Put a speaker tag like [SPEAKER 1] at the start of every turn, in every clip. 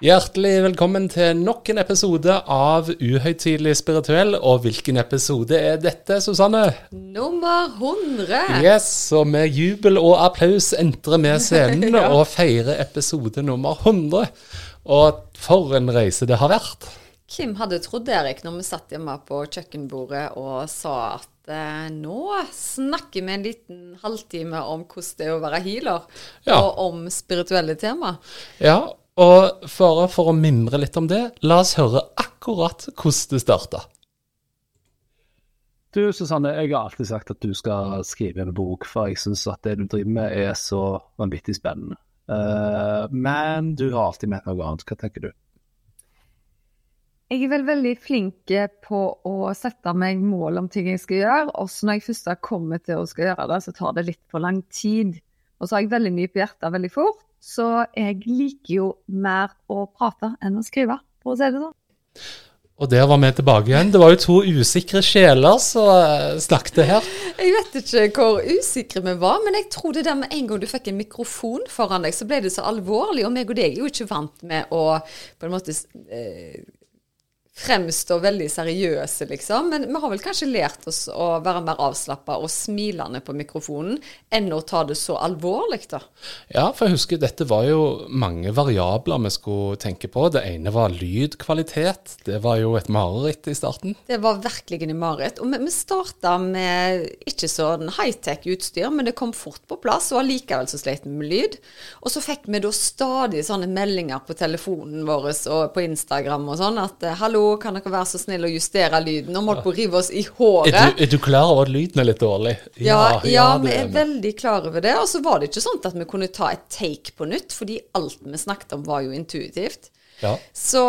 [SPEAKER 1] Hjertelig velkommen til nok en episode av Uhøytidelig spirituell. Og hvilken episode er dette, Susanne?
[SPEAKER 2] Nummer 100.
[SPEAKER 1] Yes, og med jubel og applaus entrer vi scenen ja. og feirer episode nummer 100. Og for en reise det har vært.
[SPEAKER 2] Kim hadde trodd, Erik, når vi satt hjemme på kjøkkenbordet og sa at eh, nå snakker vi en liten halvtime om hvordan det er å være healer, ja. og om spirituelle tema.
[SPEAKER 1] Ja, og for, for å mimre litt om det, la oss høre akkurat hvordan det starta.
[SPEAKER 3] Du Susanne, jeg har alltid sagt at du skal skrive en bok, for jeg syns at det du driver med er så vanvittig spennende. Uh, men du har alltid ment noe annet. Hva tenker du?
[SPEAKER 4] Jeg er vel veldig flink på å sette meg mål om ting jeg skal gjøre. Også når jeg først har kommet til å skal gjøre det, så tar det litt for lang tid. Og så har jeg veldig mye på hjertet veldig fort. Så jeg liker jo mer å prate enn å skrive, for å si det sånn.
[SPEAKER 1] Og der var vi tilbake igjen. Det var jo to usikre sjeler som eh, snakket her.
[SPEAKER 2] Jeg vet ikke hvor usikre vi var, men jeg tror det der med en gang du fikk en mikrofon foran deg, så ble det så alvorlig. Og meg og deg er jo ikke vant med å på en måte eh, fremstår veldig seriøse, liksom. Men vi har vel kanskje lært oss å være mer avslappa og smilende på mikrofonen enn å ta det så alvorlig, da.
[SPEAKER 1] Ja, for jeg husker dette var jo mange variabler vi skulle tenke på. Det ene var lydkvalitet. Det var jo et mareritt i starten.
[SPEAKER 2] Det var virkelig en mareritt. Og vi, vi starta med ikke sånn high-tech utstyr, men det kom fort på plass. Og allikevel så sleit vi med lyd. Og så fikk vi da stadig sånne meldinger på telefonen vår og på Instagram og sånn at hallo, kan dere være så snill å justere lyden? Må dere på å rive oss i håret.
[SPEAKER 1] Er du, er du klar over at lyden er litt dårlig?
[SPEAKER 2] Ja, ja, ja vi er veldig klar over det. Og så var det ikke sånn at vi kunne ta et take på nytt, fordi alt vi snakket om var jo intuitivt. Ja. Så,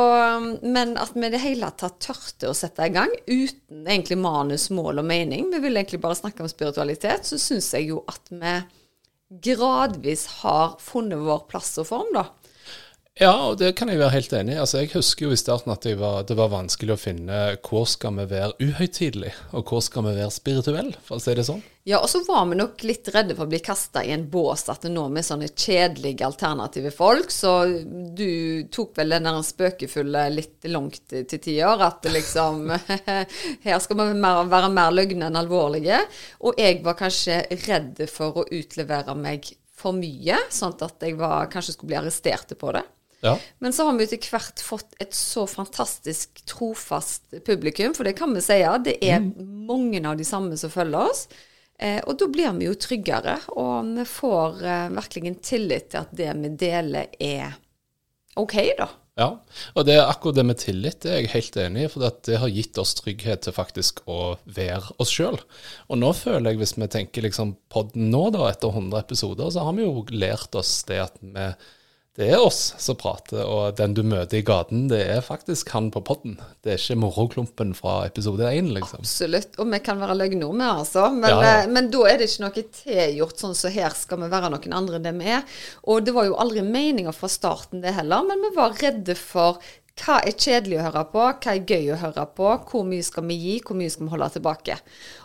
[SPEAKER 2] men at vi i det hele tatt tørte å sette i gang uten egentlig manus, mål og mening, vi ville egentlig bare snakke om spiritualitet, så syns jeg jo at vi gradvis har funnet vår plass og form, da.
[SPEAKER 1] Ja, og det kan jeg være helt enig i. Altså, jeg husker jo i starten at det var, det var vanskelig å finne hvor skal vi være uhøytidelig, og hvor skal vi være spirituelle, for å si det sånn.
[SPEAKER 2] Ja, og så var vi nok litt redde for å bli kasta i en bås at nå med sånne kjedelige alternative folk, så du tok vel den der spøkefulle litt langt til tider, at liksom Her skal vi være mer løgne enn alvorlige. Og jeg var kanskje redd for å utlevere meg for mye, sånn at jeg var, kanskje skulle bli arrestert på det. Ja. Men så har vi etter hvert fått et så fantastisk trofast publikum, for det kan vi si. Ja, det er mm. mange av de samme som følger oss. Eh, og da blir vi jo tryggere, og vi får eh, virkelig tillit til at det vi deler, er OK, da.
[SPEAKER 1] Ja, og det er akkurat det med tillit, det er jeg helt enig i. For det har gitt oss trygghet til faktisk å være oss sjøl. Og nå føler jeg, hvis vi tenker liksom podden nå, da, etter 100 episoder, så har vi jo lært oss det at vi det er oss som prater, og den du møter i gaten, det er faktisk han på podden. Det er ikke moroklumpen fra episode én, liksom.
[SPEAKER 2] Absolutt, og vi kan være løgne med, altså. Men, ja, ja. Eh, men, da er det ikke noe tilgjort sånn så her skal vi være noen andre enn det vi er. Og det var jo aldri meninga fra starten, det heller, men vi var redde for hva er kjedelig å høre på, hva er gøy å høre på, hvor mye skal vi gi, hvor mye skal vi holde tilbake.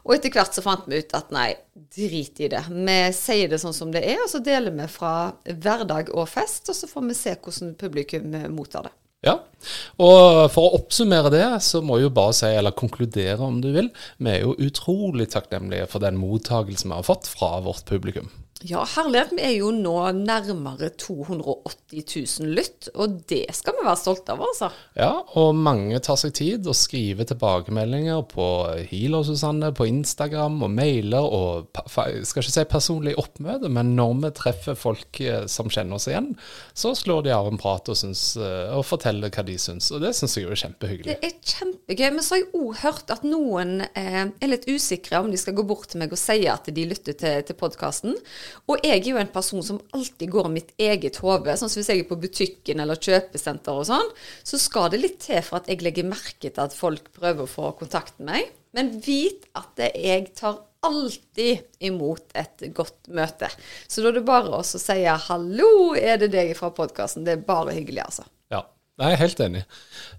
[SPEAKER 2] Og etter hvert så fant vi ut at nei, drit i det. Vi sier det sånn som det er, og så deler vi fra hverdag og fest, og så får vi se hvordan publikum mottar det.
[SPEAKER 1] Ja, og for å oppsummere det, så må jeg jo bare si, eller konkludere om du vil, vi er jo utrolig takknemlige for den mottagelsen vi har fått fra vårt publikum.
[SPEAKER 2] Ja, herlighet. Vi er jo nå nærmere 280 000 lytt, og det skal vi være stolte av, altså.
[SPEAKER 1] Ja, og mange tar seg tid og skriver tilbakemeldinger på Healer Susanne, på Instagram og mailer og skal ikke si personlig oppmøte, men når vi treffer folk eh, som kjenner oss igjen, så slår de av en prat og, syns, eh, og forteller hva de syns, og det syns jeg jo er kjempehyggelig.
[SPEAKER 2] Det er kjempegøy. Men så har jeg òg hørt at noen eh, er litt usikre om de skal gå bort til meg og si at de lytter til, til podkasten. Og jeg er jo en person som alltid går mitt eget hode. Sånn som hvis jeg er på butikken eller kjøpesenter og sånn, så skal det litt til for at jeg legger merke til at folk prøver å få kontakt med meg. Men vit at jeg tar alltid imot et godt møte. Så da er det bare å si 'hallo, er det deg fra podkasten'? Det er bare hyggelig, altså.
[SPEAKER 1] Ja, jeg er helt enig.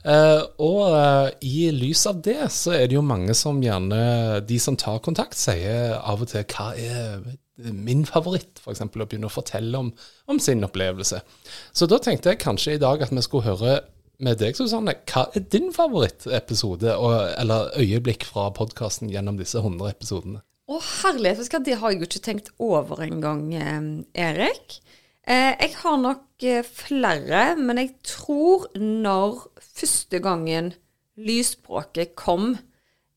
[SPEAKER 1] Eh, og eh, i lys av det, så er det jo mange som gjerne, de som tar kontakt, sier av og til hva er min favoritt, f.eks., å begynne å fortelle om, om sin opplevelse. Så da tenkte jeg kanskje i dag at vi skulle høre med deg, Susanne, hva er din favorittepisode, eller øyeblikk fra podkasten gjennom disse 100 episodene?
[SPEAKER 2] Å herlighet, det har jeg jo ikke tenkt over engang, eh, Erik. Eh, jeg har nok eh, flere, men jeg tror når første gangen lysspråket kom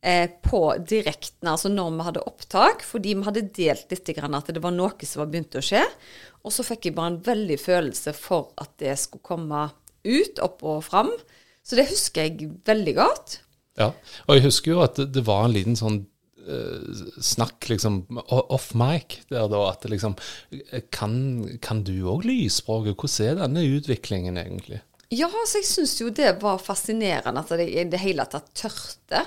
[SPEAKER 2] på direkten, altså når vi hadde opptak, fordi vi hadde delt litt at det var noe som var begynt å skje, og så fikk jeg bare en veldig følelse for at det skulle komme ut, opp og fram. Så det husker jeg veldig godt.
[SPEAKER 1] Ja, og jeg husker jo at det, var en liten sånn eh, snakk liksom off mic, der da at liksom eh, Kan, kan du òg lysspråket? Hvordan er denne utviklingen egentlig?
[SPEAKER 2] Ja, så jeg syns jo det var fascinerende at det i det hele tatt tørte.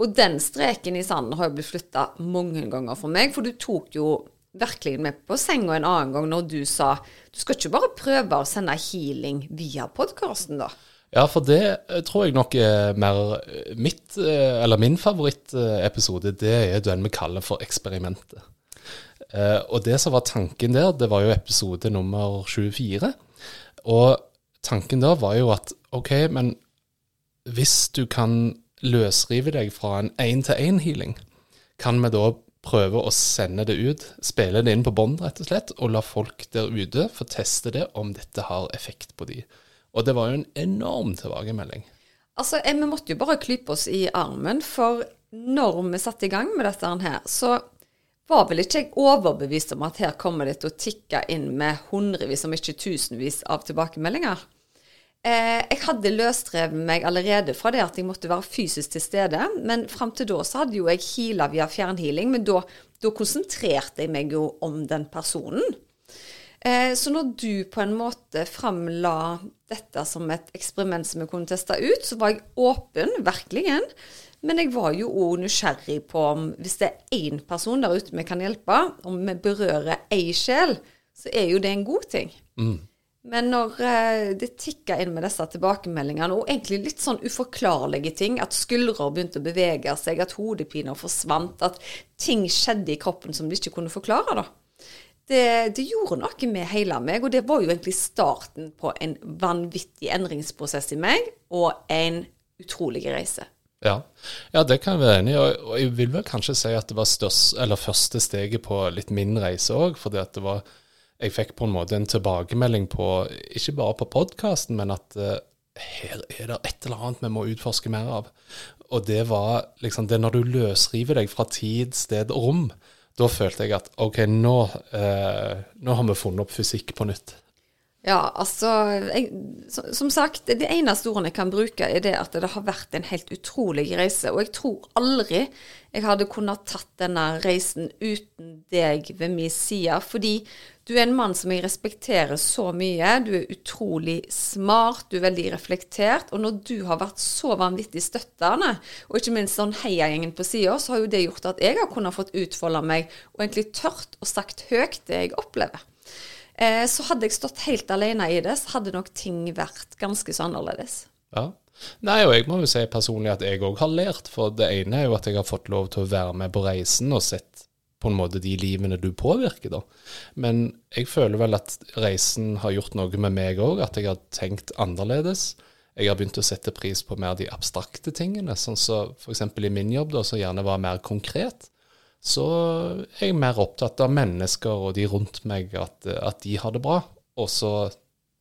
[SPEAKER 2] Og den streken i sanden har jo blitt flytta mange ganger for meg, for du tok jo virkelig med på senga en annen gang når du sa du skal ikke bare prøve å sende healing via podkasten, da.
[SPEAKER 1] Ja, for det eh, tror jeg nok er mer eh, mitt, eh, eller min favorittepisode, det er den vi kaller for eksperimentet. Og det som var tanken der, det var jo episode nummer 24. Og tanken da var jo at ok, men hvis du kan løsrive deg fra en én-til-én-healing, kan vi da prøve å sende det ut, spille det inn på bånd rett og slett, og la folk der ute få teste det om dette har effekt på de. Og det var jo en enorm tilbakemelding.
[SPEAKER 2] Altså, eh, Vi måtte jo bare klype oss i armen, for når vi satte i gang med dette her, så var vel ikke jeg overbevist om at her kommer det til å tikke inn med hundrevis, om ikke tusenvis, av tilbakemeldinger. Eh, jeg hadde løsrevet meg allerede fra det at jeg måtte være fysisk til stede. Men fram til da så hadde jo jeg heala via fjernhealing, men da, da konsentrerte jeg meg jo om den personen. Eh, så når du på en måte framla dette som et eksperiment som vi kunne teste ut, så var jeg åpen, virkelig. Men jeg var jo òg nysgjerrig på om hvis det er én person der ute vi kan hjelpe, om vi berører ei sjel, så er jo det en god ting. Men når eh, det tikka inn med disse tilbakemeldingene, og egentlig litt sånn uforklarlige ting, at skuldre begynte å bevege seg, at hodepiner forsvant, at ting skjedde i kroppen som de ikke kunne forklare, da. Det, det gjorde noe med hele meg, og det var jo egentlig starten på en vanvittig endringsprosess i meg, og en utrolig reise.
[SPEAKER 1] Ja. ja, det kan jeg være enig i. Og jeg vil vel kanskje si at det var størst, eller første steget på litt min reise òg. Var Jeg fikk på en måte en tilbakemelding på, ikke bare på podkasten, men at uh, her er det et eller annet vi må utforske mer av. Og det var liksom det når du løsriver deg fra tid, sted og rom. Da følte jeg at OK, nå, uh, nå har vi funnet opp fysikk på nytt.
[SPEAKER 2] Ja, altså jeg, som, sagt, det eneste ordene jeg kan bruke, er det at det har vært en helt utrolig reise. Og jeg tror aldri jeg hadde kunnet tatt denne reisen uten deg ved min side. Fordi du er en mann som jeg respekterer så mye. Du er utrolig smart, du er veldig reflektert. Og når du har vært så vanvittig støttende, og ikke minst sånn heiagjengen på sida, så har jo det gjort at jeg har kunnet fått utfolde meg og egentlig tørt og sagt høyt det jeg opplever. Eh, så hadde jeg stått helt alene i det, så hadde nok ting vært ganske så annerledes.
[SPEAKER 1] Ja. Nei, og jeg må jo si personlig at jeg òg har lært. For det ene er jo at jeg har fått lov til å være med på reisen og sett på en måte de livene du påvirker, da. Men jeg føler vel at reisen har gjort noe med meg òg, at jeg har tenkt annerledes. Jeg har begynt å sette pris på mer de abstrakte tingene, sånn som så f.eks. i min jobb, da, som gjerne var mer konkret. Så er jeg mer opptatt av mennesker og de rundt meg, at, at de har det bra. Og så,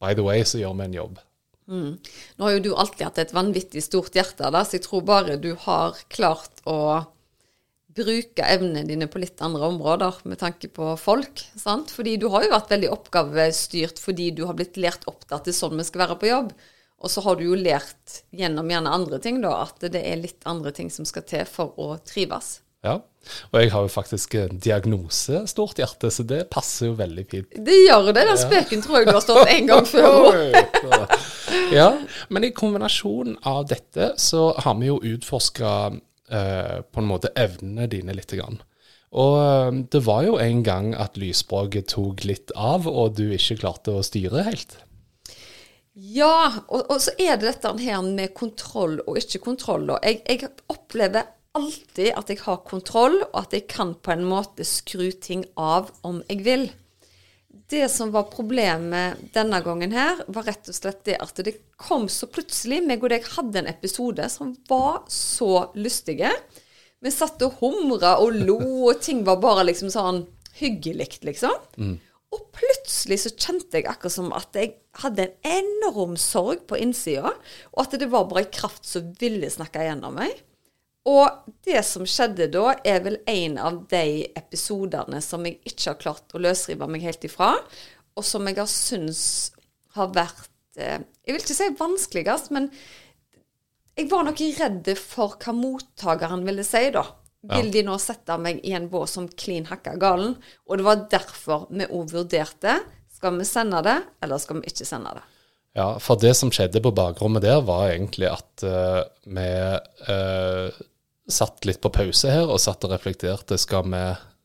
[SPEAKER 1] by the way, så gjør vi en jobb.
[SPEAKER 2] Mm. Nå har jo du alltid hatt et vanvittig stort hjerte, da, så jeg tror bare du har klart å bruke evnene dine på litt andre områder med tanke på folk. sant? Fordi du har jo vært veldig oppgavestyrt fordi du har blitt lært opp til at det er sånn vi skal være på jobb. Og så har du jo lært gjennom gjerne andre ting da, at det er litt andre ting som skal til for å trives.
[SPEAKER 1] Ja, og jeg har jo faktisk en diagnose stort hjerte, så det passer jo veldig fint.
[SPEAKER 2] Det gjør det. Den spøken tror jeg du har stått en gang før.
[SPEAKER 1] ja, men i kombinasjon av dette så har vi jo utforska eh, på en måte evnene dine litt. Grann. Og eh, det var jo en gang at lysspråket tok litt av, og du ikke klarte å styre helt.
[SPEAKER 2] Ja, og, og, så er det dette her med kontroll og ikke kontroll. Jeg, jeg, opplever alltid at jeg har kontroll, og at jeg kan på en måte skru ting av om jeg vil. Det som var problemet denne gangen her, var rett og slett det at det kom så plutselig. Meg og deg hadde en episode som var så lystige. Vi satt og humra og lo, og ting var bare liksom sånn hyggelig, liksom. Mm. Og plutselig så kjente jeg akkurat som at jeg hadde en enorm sorg på innsida, og at det var bare en kraft som ville snakke gjennom meg. Og det som skjedde da, er vel en av de episodene som jeg ikke har klart å løsrive meg helt ifra, og som jeg har syntes har vært eh, Jeg vil ikke si vanskeligst, men jeg var nok redd for hva mottakeren ville si, da. Vil de nå sette meg i en bås som klin hakka galen? Og det var derfor vi òg vurderte skal vi sende det, eller skal vi ikke sende det.
[SPEAKER 1] Ja, for det som skjedde på bakrommet der, var egentlig at uh, vi uh, satt litt på pause her og satt og reflekterte. Skal vi,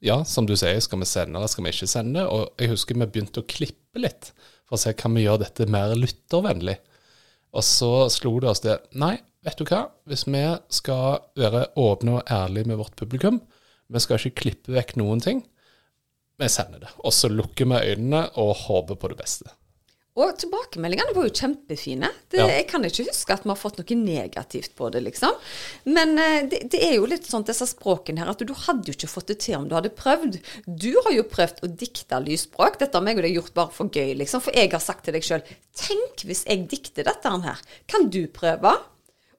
[SPEAKER 1] ja, som du sier, skal vi sende eller skal vi ikke sende? Og jeg husker vi begynte å klippe litt for å se kan vi gjøre dette mer lyttervennlig. Og så slo det oss det. Nei, vet du hva? Hvis vi skal være åpne og ærlige med vårt publikum, vi skal ikke klippe vekk noen ting, vi sender det. Og så lukker vi øynene og håper på det beste.
[SPEAKER 2] Og tilbakemeldingene var jo kjempefine. Det, ja. Jeg kan ikke huske at vi har fått noe negativt på det, liksom. Men eh, det, det, er jo litt sånn disse språkene her, at du hadde jo ikke fått det til om du hadde prøvd. Du har jo prøvd å dikte lysspråk. Dette har meg og deg gjort bare for gøy, liksom. For jeg har sagt til deg sjøl Tenk hvis jeg dikter dette her. Kan du prøve?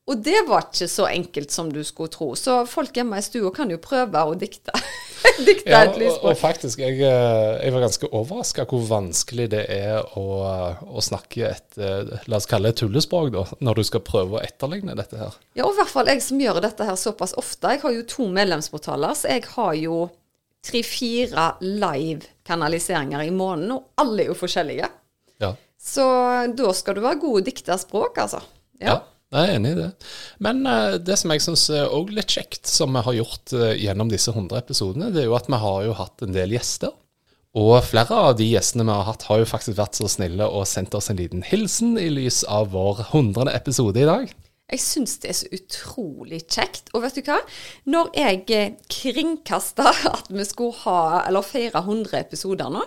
[SPEAKER 2] Og det var ikke så enkelt som du skulle tro. Så folk hjemme i stua kan jo prøve å dikte. dikte
[SPEAKER 1] ja, et lysspråk. Og, og faktisk, jeg, eh, jeg, var ganske overraska hvor vanskelig det er å, å, snakke et eh, la oss kalle det tullespråk, da, når du skal prøve å etterligne dette her.
[SPEAKER 2] Ja, og i hvert fall jeg som gjør dette her såpass ofte. Jeg har jo to medlemsportaler, så jeg har jo tre-fire live-kanaliseringer i måneden, og alle er jo forskjellige. Ja. Så da skal du være god og dikte språk, altså.
[SPEAKER 1] ja. ja. Jeg er enig i det. Men uh, det som jeg syns er også litt kjekt, som vi har gjort uh, gjennom disse 100 episodene, det er jo at vi har jo hatt en del gjester. Og flere av de gjestene vi har hatt, har jo faktisk vært så snille og sendt oss en liten hilsen i lys av vår 100. episode i dag.
[SPEAKER 2] Jeg syns det er så utrolig kjekt. Og vet du hva? Når jeg eh, kringkasta at vi skulle ha, eller feire 100 episoder nå,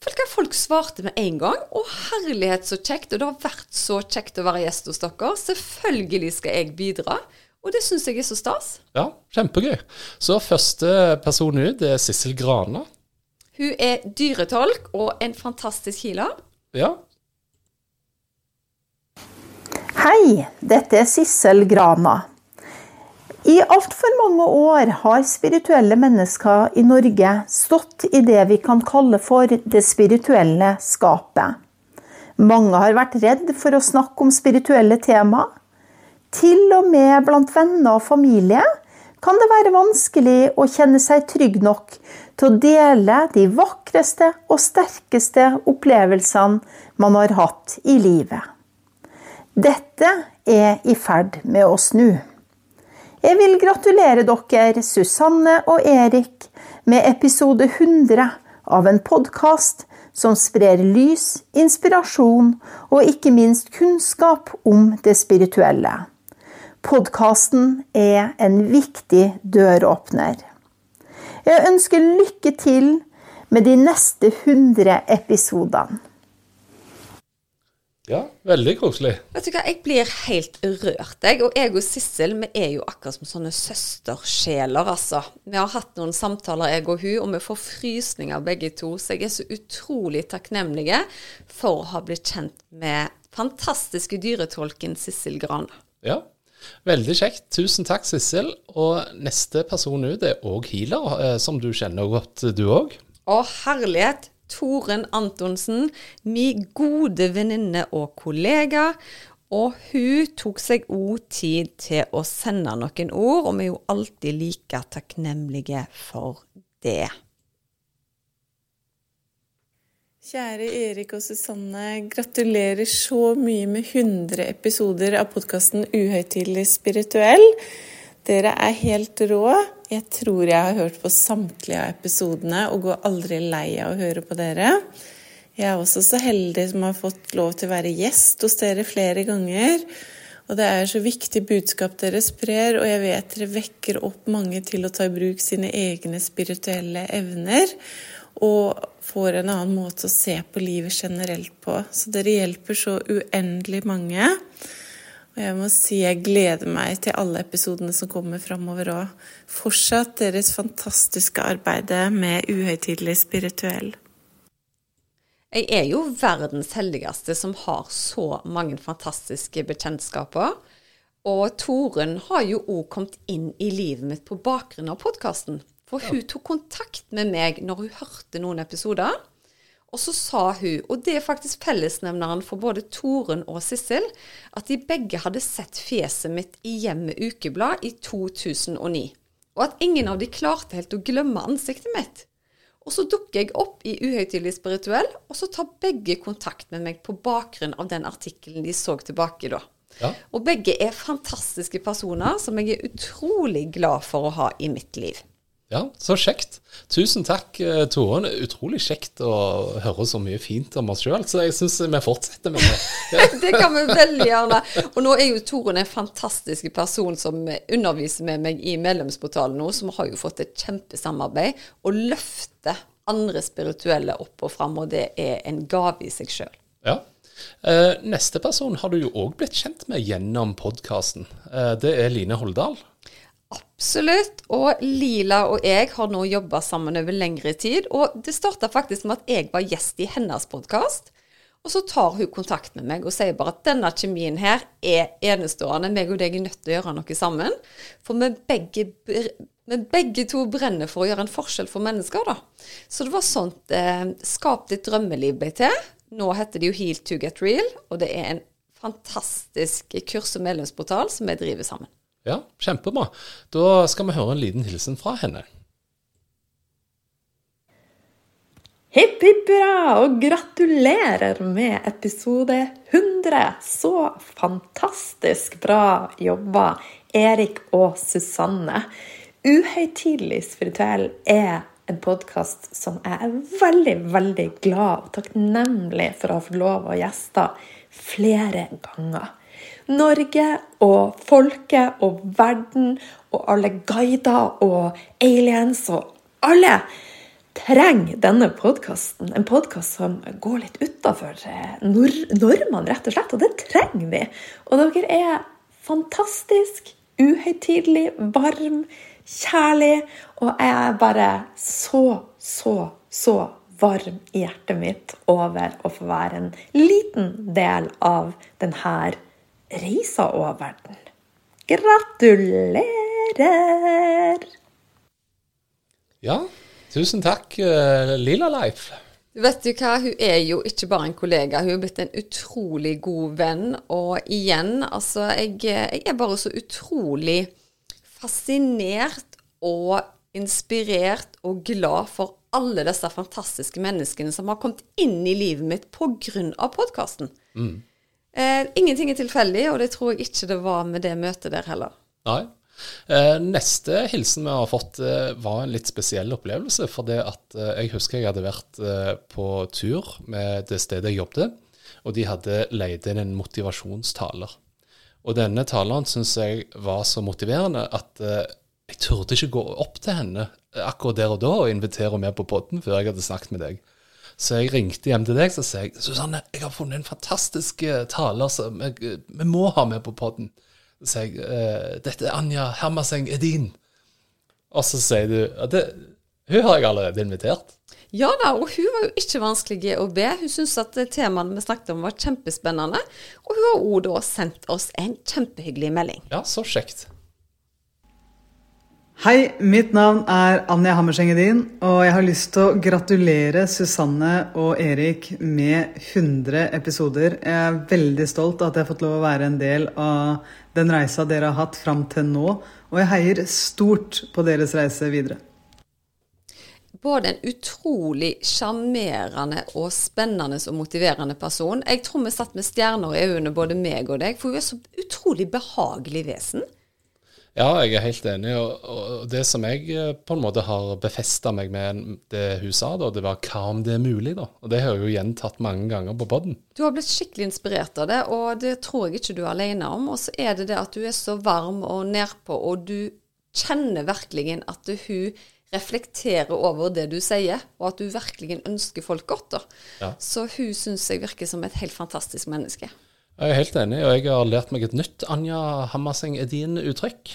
[SPEAKER 2] Følg hva folk svarte med en gang. Å, herlighet, så kjekt. Og det har vært så kjekt å være gjest hos dere. Selvfølgelig skal jeg bidra. Og det syns jeg er så stas.
[SPEAKER 1] Ja, kjempegøy. Så første person ut er Sissel Grana.
[SPEAKER 2] Hun er dyretolk og en fantastisk healer.
[SPEAKER 1] Ja.
[SPEAKER 5] Hei, dette er Sissel Grana. I altfor mange år har spirituelle mennesker i Norge stått i det vi kan kalle for det spirituelle skapet. Mange har vært redd for å snakke om spirituelle tema. Til og med blant venner og familie kan det være vanskelig å kjenne seg trygg nok til å dele de vakreste og sterkeste opplevelsene man har hatt i livet. Dette er i ferd med å snu. Jeg vil gratulere dere, Susanne og Erik, med episode 100 av en podkast som sprer lys, inspirasjon og ikke minst kunnskap om det spirituelle. Podkasten er en viktig døråpner. Jeg ønsker lykke til med de neste 100 episodene.
[SPEAKER 1] Ja, veldig koselig.
[SPEAKER 2] Vet du hva, jeg blir helt rørt, jeg. Og jeg og Sissel, vi er jo akkurat som sånne søstersjeler, altså. Vi har hatt noen samtaler, jeg og hun, og vi får frysninger begge to. Så jeg er så utrolig takknemlige for å ha blitt kjent med fantastiske dyretolken Sissel Gran.
[SPEAKER 1] Ja, veldig kjekt. Tusen takk, Sissel. Og neste person ut er òg healer, eh, som du kjenner godt, du òg.
[SPEAKER 2] Å, herlighet! Toren Antonsen, min gode venninne og kollega. Og hun tok seg òg tid til å sende noen ord, og vi er jo alltid like takknemlige for det.
[SPEAKER 6] Kjære Erik og Susanne, gratulerer så mye med 100 episoder av podkasten Uhøytidelig spirituell. Dere er helt rå. Jeg tror jeg har hørt på samtlige av episodene og går aldri lei av å høre på dere. Jeg er også så heldig som har fått lov til å være gjest hos dere flere ganger. Og det er så viktig budskap dere sprer, og jeg vet dere vekker opp mange til å ta i bruk sine egne spirituelle evner og får en annen måte å se på livet generelt på. Så dere hjelper så uendelig mange. Og jeg må si jeg gleder meg til alle episodene som kommer framover òg. Fortsatt deres fantastiske arbeid med uhøytidelig spirituell.
[SPEAKER 2] Jeg er jo verdens heldigste som har så mange fantastiske bekjentskaper. Og Toren har jo òg kommet inn i livet mitt på bakgrunn av podkasten. For hun tok kontakt med meg når hun hørte noen episoder. Og så sa hun, og det er faktisk fellesnevneren for både Toren og Sissel, at de begge hadde sett fjeset mitt i Hjemmet Ukeblad i 2009. Og at ingen av de klarte helt å glemme ansiktet mitt. Og så dukker jeg opp i Uhøytidelig spirituell, og så tar begge kontakt med meg på bakgrunn av den artikkelen de så tilbake da.
[SPEAKER 1] Ja.
[SPEAKER 2] Og begge er fantastiske personer som jeg er utrolig glad for å ha i mitt liv.
[SPEAKER 1] Ja, så kjekt. Tusen takk, eh, Toren. Utrolig kjekt å høre så mye fint om oss sjøl, så jeg syns vi fortsetter med det.
[SPEAKER 2] Det kan vi veldig gjerne. Og nå er jo Toren en fantastisk person som underviser med meg i medlemsportalen nå, vi har jo fått et kjempesamarbeid og løfter andre spirituelle opp og fram, og det er en gave i seg sjøl.
[SPEAKER 1] Ja. Eh, neste person har du jo òg blitt kjent med gjennom podkasten. Eh, det er Line Holdal.
[SPEAKER 2] Absolutt. Og Lila og jeg har nå jobba sammen over lengre tid. Og det starta faktisk med at jeg var gjest i hennes podkast. Og så tar hun kontakt med meg og sier bare at denne kjemien her er enestående. Meg og deg er nødt til å gjøre noe sammen. For vi begge, vi begge to brenner for å gjøre en forskjell for mennesker, da. Så det var sånt eh, Skap ditt drømmeliv ble til. Nå heter det jo Heal to get real, og det er en fantastisk kurs- og medlemsportal som vi driver sammen.
[SPEAKER 1] Ja, kjempebra. Da skal vi høre en liten hilsen fra henne.
[SPEAKER 7] Hipp hipp hurra og gratulerer med episode 100. Så fantastisk bra jobba, Erik og Susanne. Uhøytidelig spirituell er en podkast som jeg er veldig, veldig glad og takknemlig for å ha fått lov å gjeste flere ganger. Norge og folket og verden og alle guider og aliens og alle trenger denne podkasten. En podkast som går litt utafor nor normene, rett og slett. Og det trenger vi. Og dere er fantastisk, uhøytidelig, varm, kjærlig. Og jeg er bare så, så, så varm i hjertet mitt over å få være en liten del av denne reisa over verden. Gratulerer!
[SPEAKER 1] Ja, tusen takk, Lilla Lila Leif.
[SPEAKER 2] Vet du hva, hun er jo ikke bare en kollega, hun er blitt en utrolig god venn. Og igjen, altså, jeg, jeg er bare så utrolig fascinert og inspirert og glad for alle disse fantastiske menneskene som har kommet inn i livet mitt pga. podkasten.
[SPEAKER 1] Mm.
[SPEAKER 2] Eh, ingenting er tilfeldig, og det tror jeg ikke det var med det møtet der heller.
[SPEAKER 1] Nei. Eh, neste hilsen vi har fått, eh, var en litt spesiell opplevelse. For det at eh, jeg husker jeg hadde vært eh, på tur med det stedet jeg jobbet, og de hadde leid inn en motivasjonstaler. Og denne taleren syns jeg var så motiverende at eh, jeg turte ikke gå opp til henne akkurat der og da og invitere henne med på podden før jeg hadde snakket med deg. Så jeg ringte hjem til deg så sa jeg, Susanne, jeg har funnet en fantastisk eh, taler som jeg, vi må ha med på podden. Så sier jeg eh, dette er Anja Hermaseng Edin. Og så sier du at hun har jeg allerede invitert.
[SPEAKER 2] Ja da, og hun var jo ikke vanskelig å be. Hun syntes at temaene vi snakket om var kjempespennende. Og hun har òg da sendt oss en kjempehyggelig melding.
[SPEAKER 1] Ja, så kjekt.
[SPEAKER 8] Hei, mitt navn er Anja Hammerseng Edin, og jeg har lyst til å gratulere Susanne og Erik med 100 episoder. Jeg er veldig stolt at jeg har fått lov å være en del av den reisa dere har hatt fram til nå, og jeg heier stort på deres reise videre.
[SPEAKER 2] Både en utrolig sjarmerende og spennende og motiverende person. Jeg tror vi satt med stjerner i øynene, både meg og deg, for hun er så utrolig behagelig vesen.
[SPEAKER 1] Ja, jeg er helt enig. Og, og det som jeg eh, på en måte har befesta meg med det hun sa, da, det var hva om det er mulig, da. Og det har jeg jo gjentatt mange ganger på poden.
[SPEAKER 2] Du har blitt skikkelig inspirert av det, og det tror jeg ikke du er alene om. Og så er det det at du er så varm og nedpå, og du kjenner virkelig at hun reflekterer over det du sier, og at du virkelig ønsker folk godt. da.
[SPEAKER 1] Ja.
[SPEAKER 2] Så hun syns jeg virker som et helt fantastisk menneske.
[SPEAKER 1] Jeg er helt enig, og jeg har lært meg et nytt Anja Hammerseng Edin-uttrykk.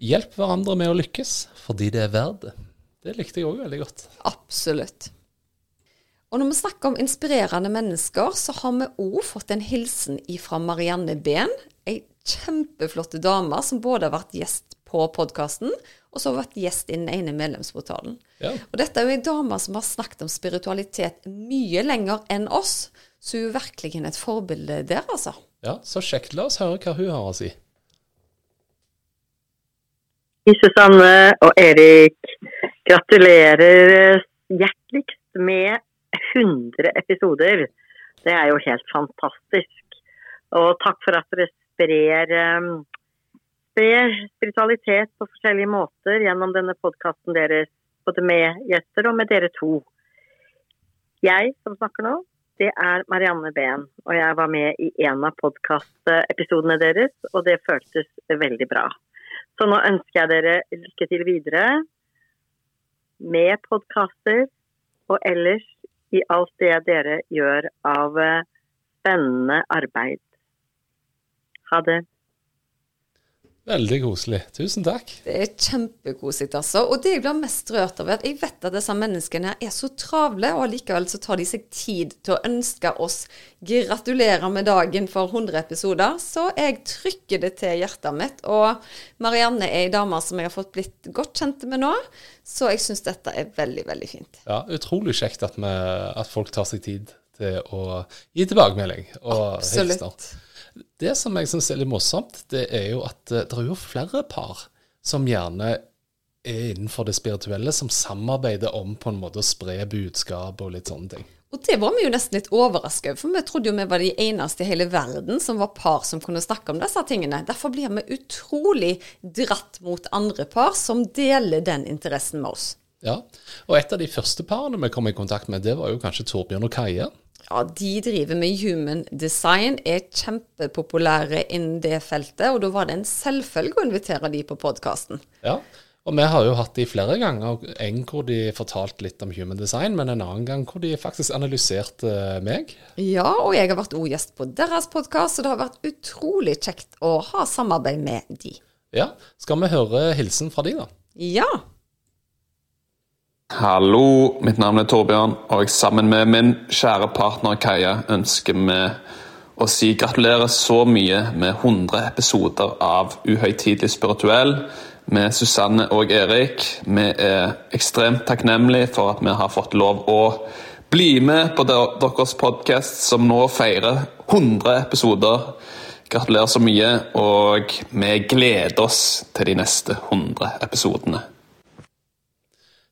[SPEAKER 1] Hjelp hverandre med å lykkes, fordi det er verdt det. Det likte jeg òg veldig godt.
[SPEAKER 2] Absolutt. Og når vi snakker om inspirerende mennesker, så har vi òg fått en hilsen fra Marianne Behn. Ei kjempeflott dame som både har vært gjest på podkasten, og så har vært gjest i den ene medlemsportalen.
[SPEAKER 1] Ja.
[SPEAKER 2] Og dette er jo ei dame som har snakket om spiritualitet mye lenger enn oss, så hun er virkelig et forbilde der, altså.
[SPEAKER 1] Ja, Så kjekt. La oss høre hva hun har å si.
[SPEAKER 9] Susanne og Erik, gratulerer hjerteligst med 100 episoder. Det er jo helt fantastisk. Og takk for at dere sprer, um, sprer spiritualitet på forskjellige måter gjennom denne podkasten deres, både med gjester og med dere to. Jeg som snakker nå, det er Marianne Behn, og jeg var med i en av podkastepisodene deres, og det føltes veldig bra. Så nå ønsker jeg dere lykke til videre med podkaster og ellers i alt det dere gjør av eh, spennende arbeid. Ha det.
[SPEAKER 1] Veldig koselig. Tusen takk.
[SPEAKER 2] Det er kjempekoselig, altså. Og det jeg blir mest rørt av, er at jeg vet at disse menneskene er så travle, og allikevel så tar de seg tid til å ønske oss gratulerer med dagen for 100 episoder. Så jeg trykker det til hjertet mitt. Og Marianne er ei dame som jeg har fått blitt godt kjent med nå, så jeg syns dette er veldig, veldig fint.
[SPEAKER 1] Ja, Utrolig kjekt at, vi, at folk tar seg tid til å gi tilbakemelding og
[SPEAKER 2] Absolutt.
[SPEAKER 1] hilsener. Det som jeg syns er litt morsomt, det er jo at eh, det er jo flere par som gjerne er innenfor det spirituelle, som samarbeider om på en måte å spre budskap og litt sånne ting.
[SPEAKER 2] Og det var vi jo nesten litt overraska over, for vi trodde jo vi var de eneste i hele verden som var par som kunne snakke om disse tingene. Derfor blir vi utrolig dratt mot andre par som deler den interessen med oss.
[SPEAKER 1] Ja, Og et av de første parene vi kom i kontakt med, det var jo kanskje Torbjørn og Kaja.
[SPEAKER 2] Ja, de driver med human design, er kjempepopulære innen det feltet, og da var det en selvfølge å invitere de på podkasten.
[SPEAKER 1] Ja, og vi har jo hatt de flere ganger. En hvor de fortalte litt om human design, men en annen gang hvor de faktisk analyserte meg.
[SPEAKER 2] Ja, og jeg har vært òg gjest på deres podkast, så det har vært utrolig kjekt å ha samarbeid med de.
[SPEAKER 1] Ja, Skal vi høre hilsen fra de, da?
[SPEAKER 2] Ja.
[SPEAKER 10] Hallo, mitt navn er Torbjørn, og jeg sammen med min kjære partner Kaja ønsker vi å si gratulerer så mye med 100 episoder av Uhøytidelig spirituell med Susanne og Erik. Vi er ekstremt takknemlige for at vi har fått lov å bli med på deres podkast, som nå feirer 100 episoder. Gratulerer så mye, og vi gleder oss til de neste 100 episodene.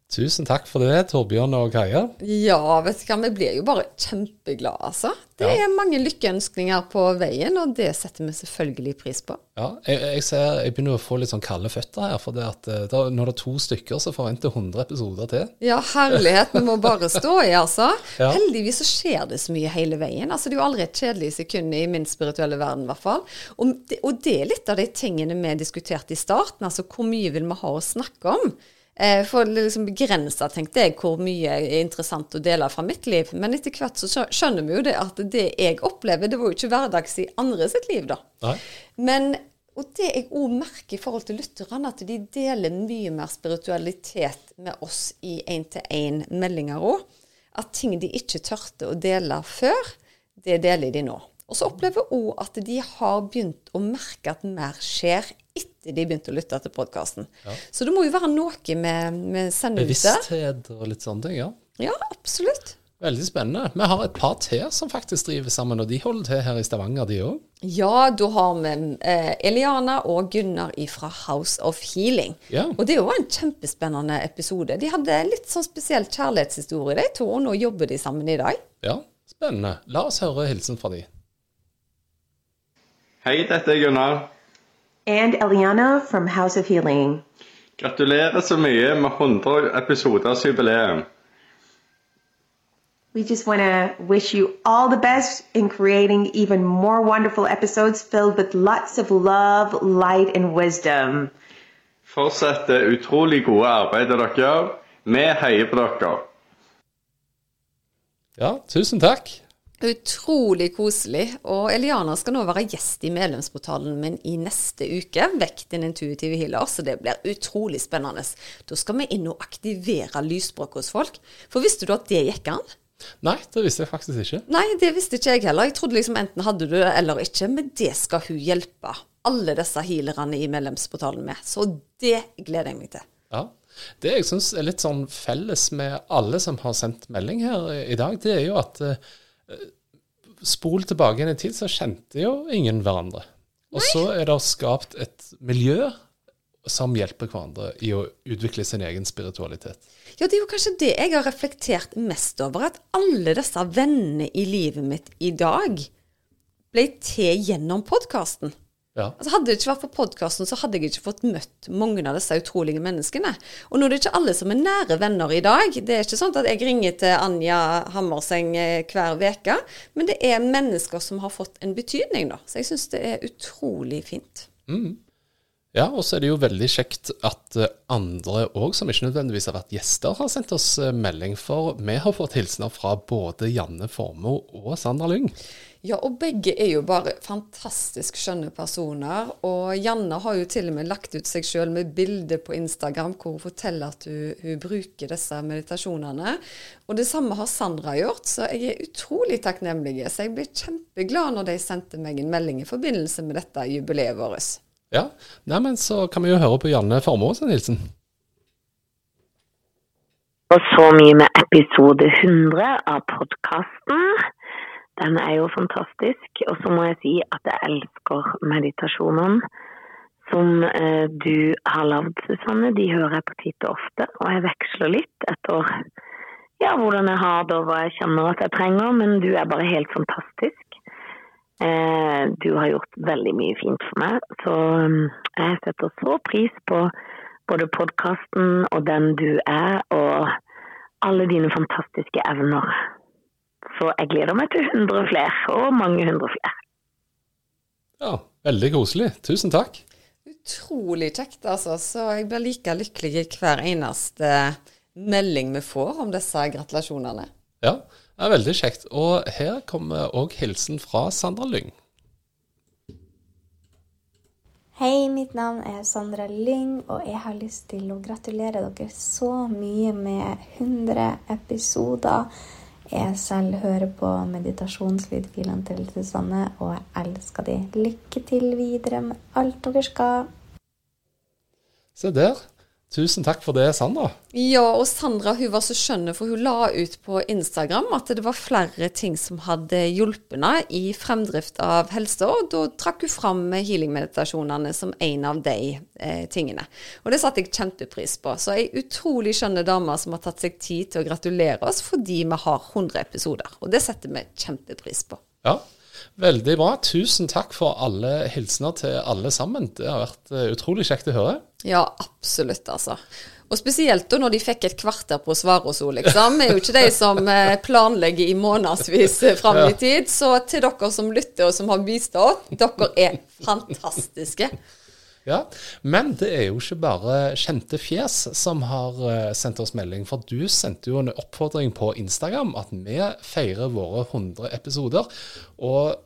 [SPEAKER 1] Tusen takk for det, Torbjørn og Kaja.
[SPEAKER 2] Ja, vet du hva, vi blir jo bare kjempeglade, altså. Det
[SPEAKER 1] Ja.
[SPEAKER 2] er mange lykkeønskninger på veien, og det setter vi selvfølgelig pris på.
[SPEAKER 1] Ja, jeg, jeg ser jeg begynner å få litt sånn kalde føtter her. For det at eh, da, når det er to stykker, så forventer jeg 100 episoder til.
[SPEAKER 2] Ja, herlighet. Vi må bare stå i, altså.
[SPEAKER 1] Ja.
[SPEAKER 2] Heldigvis så skjer det så mye hele veien. Altså, Det er jo aldri et kjedelig sekund i min spirituelle verden, i hvert fall. Og det, og det er litt av de tingene vi diskuterte i starten. Altså, hvor mye vil vi ha å snakke om? Eh, for å liksom begrensa, tenkte jeg, hvor mye er interessant å dele fra mitt liv. Men etter hvert så skjønner vi jo det at det jeg opplever, det var jo ikke hverdags i andre sitt liv, da.
[SPEAKER 1] Nei.
[SPEAKER 2] Men og det jeg òg merker i forhold til lytterne, at de deler mye mer spiritualitet med oss i én-til-én-meldinger òg. At ting de ikke tørte å dele før, det deler de nå. Og så opplever jeg òg at de har begynt å merke at mer skjer etter de begynte å lytte til podkasten. Så det må jo være noe med, med sende ut.
[SPEAKER 1] Bevissthet og litt sånne ting, ja.
[SPEAKER 2] Ja, absolutt.
[SPEAKER 1] Veldig spennende. Vi har et par til som faktisk driver sammen, og de holder til her i Stavanger, de òg.
[SPEAKER 2] Ja, da har vi eh, Eliana og Gunnar fra House of Healing.
[SPEAKER 1] Ja.
[SPEAKER 2] Og det var en kjempespennende episode. De hadde litt sånn spesiell kjærlighetshistorie, de to, og nå jobber de sammen i dag.
[SPEAKER 1] Ja, spennende. La oss høre hilsen fra de.
[SPEAKER 11] Hei, dette er Gunnar.
[SPEAKER 12] And Eliana from House of Healing.
[SPEAKER 11] Gratulerer så mye med 100 episoders jubileum.
[SPEAKER 12] We just want to wish you all the best in creating even more wonderful episodes filled with lots of love, light, and wisdom.
[SPEAKER 11] Fortsett det utrolig gode arbeidet dere gjør. Vi heier på dere.
[SPEAKER 1] Ja, tusen takk.
[SPEAKER 2] Utrolig koselig. Og Eliana skal nå være gjest i medlemsportalen min i neste uke. Vekk din intuitive healer. Så det blir utrolig spennende. Da skal vi inn og aktivere lysspråk hos folk. For visste du at det gikk an?
[SPEAKER 1] Nei, det visste jeg faktisk ikke.
[SPEAKER 2] Nei, det visste ikke jeg heller. Jeg trodde liksom enten hadde du det eller ikke. Men det skal hun hjelpe alle disse healerne i medlemsportalen med. Så det gleder jeg meg til.
[SPEAKER 1] Ja. Det jeg syns er litt sånn felles med alle som har sendt melding her i dag, det er jo at eh, spol tilbake igjen i tid, så kjente jo ingen hverandre. Og så er det skapt et miljø som hjelper hverandre i å utvikle sin egen spiritualitet.
[SPEAKER 2] Ja, det er jo kanskje det jeg har reflektert mest over. At alle disse vennene i livet mitt i dag ble til gjennom podkasten.
[SPEAKER 1] Ja.
[SPEAKER 2] Altså Hadde det ikke vært for podkasten, så hadde jeg ikke fått møtt mange av disse utrolige menneskene. Og nå er det ikke alle som er nære venner i dag. Det er ikke sånn at jeg ringer til Anja Hammerseng eh, hver uke, men det er mennesker som har fått en betydning, da. Så jeg syns det er utrolig fint.
[SPEAKER 1] Mm. Ja, og så er det jo veldig kjekt at eh, andre òg, som ikke nødvendigvis har vært gjester, har sendt oss eh, melding. For vi har fått hilsener fra både Janne Formoe og Sandra Lyng.
[SPEAKER 2] Ja, og begge er jo bare fantastisk skjønne personer. Og Janne har jo til og med lagt ut seg sjøl med bilde på Instagram hvor hun forteller at hun, hun bruker disse meditasjonene. Og det samme har Sandra gjort, så jeg er utrolig takknemlig. Så jeg ble kjempeglad når de sendte meg en melding i forbindelse med dette jubileet vårt.
[SPEAKER 1] Ja, Neimen, så kan vi jo høre på Janne Formoe sin hilsen.
[SPEAKER 13] Og så mye med episode 100 av podkasten. Den er jo fantastisk. Og så må jeg si at jeg elsker meditasjonene som eh, du har lagd, Susanne. De hører jeg på og ofte, og jeg veksler litt etter ja, hvordan jeg har det og hva jeg kjenner at jeg trenger, men du er bare helt fantastisk. Eh, du har gjort veldig mye fint for meg, så um, jeg setter så pris på både podkasten og den du er, og alle dine fantastiske evner. Så jeg gleder meg til 100 flere, og mange hundre flere.
[SPEAKER 1] Ja, veldig koselig. Tusen takk.
[SPEAKER 2] Utrolig kjekt, altså. Så jeg blir like lykkelig i hver eneste melding vi får om disse gratulasjonene.
[SPEAKER 1] Ja, det er veldig kjekt. Og her kommer òg hilsen fra Sandra Lyng.
[SPEAKER 14] Hei, mitt navn er Sandra Lyng, og jeg har lyst til å gratulere dere så mye med 100 episoder. Jeg selv hører på meditasjonslydfilene til Susanne, og jeg elsker de. Lykke til videre med alt dere skal.
[SPEAKER 1] Se der. Tusen takk for det, Sandra.
[SPEAKER 2] Ja, og Sandra hun var så skjønn, for hun la ut på Instagram at det var flere ting som hadde hjulpet henne i fremdrift av helse, og da trakk hun fram healingmeditasjonene som en av de eh, tingene. Og det satte jeg kjempepris på. Så ei utrolig skjønne dame som har tatt seg tid til å gratulere oss fordi vi har 100 episoder. Og det setter vi kjempepris på.
[SPEAKER 1] Ja, veldig bra. Tusen takk for alle hilsener til alle sammen. Det har vært eh, utrolig kjekt å høre.
[SPEAKER 2] Ja, absolutt, altså. Og spesielt da når de fikk et kvarter på å svare oss, liksom. Er jo ikke de som eh, planlegger i månedsvis eh, fram i tid. Så til dere som lytter og som har bistått, dere er fantastiske.
[SPEAKER 1] Ja, Men det er jo ikke bare kjente fjes som har eh, sendt oss melding. For du sendte jo en oppfordring på Instagram at vi feirer våre 100 episoder. Og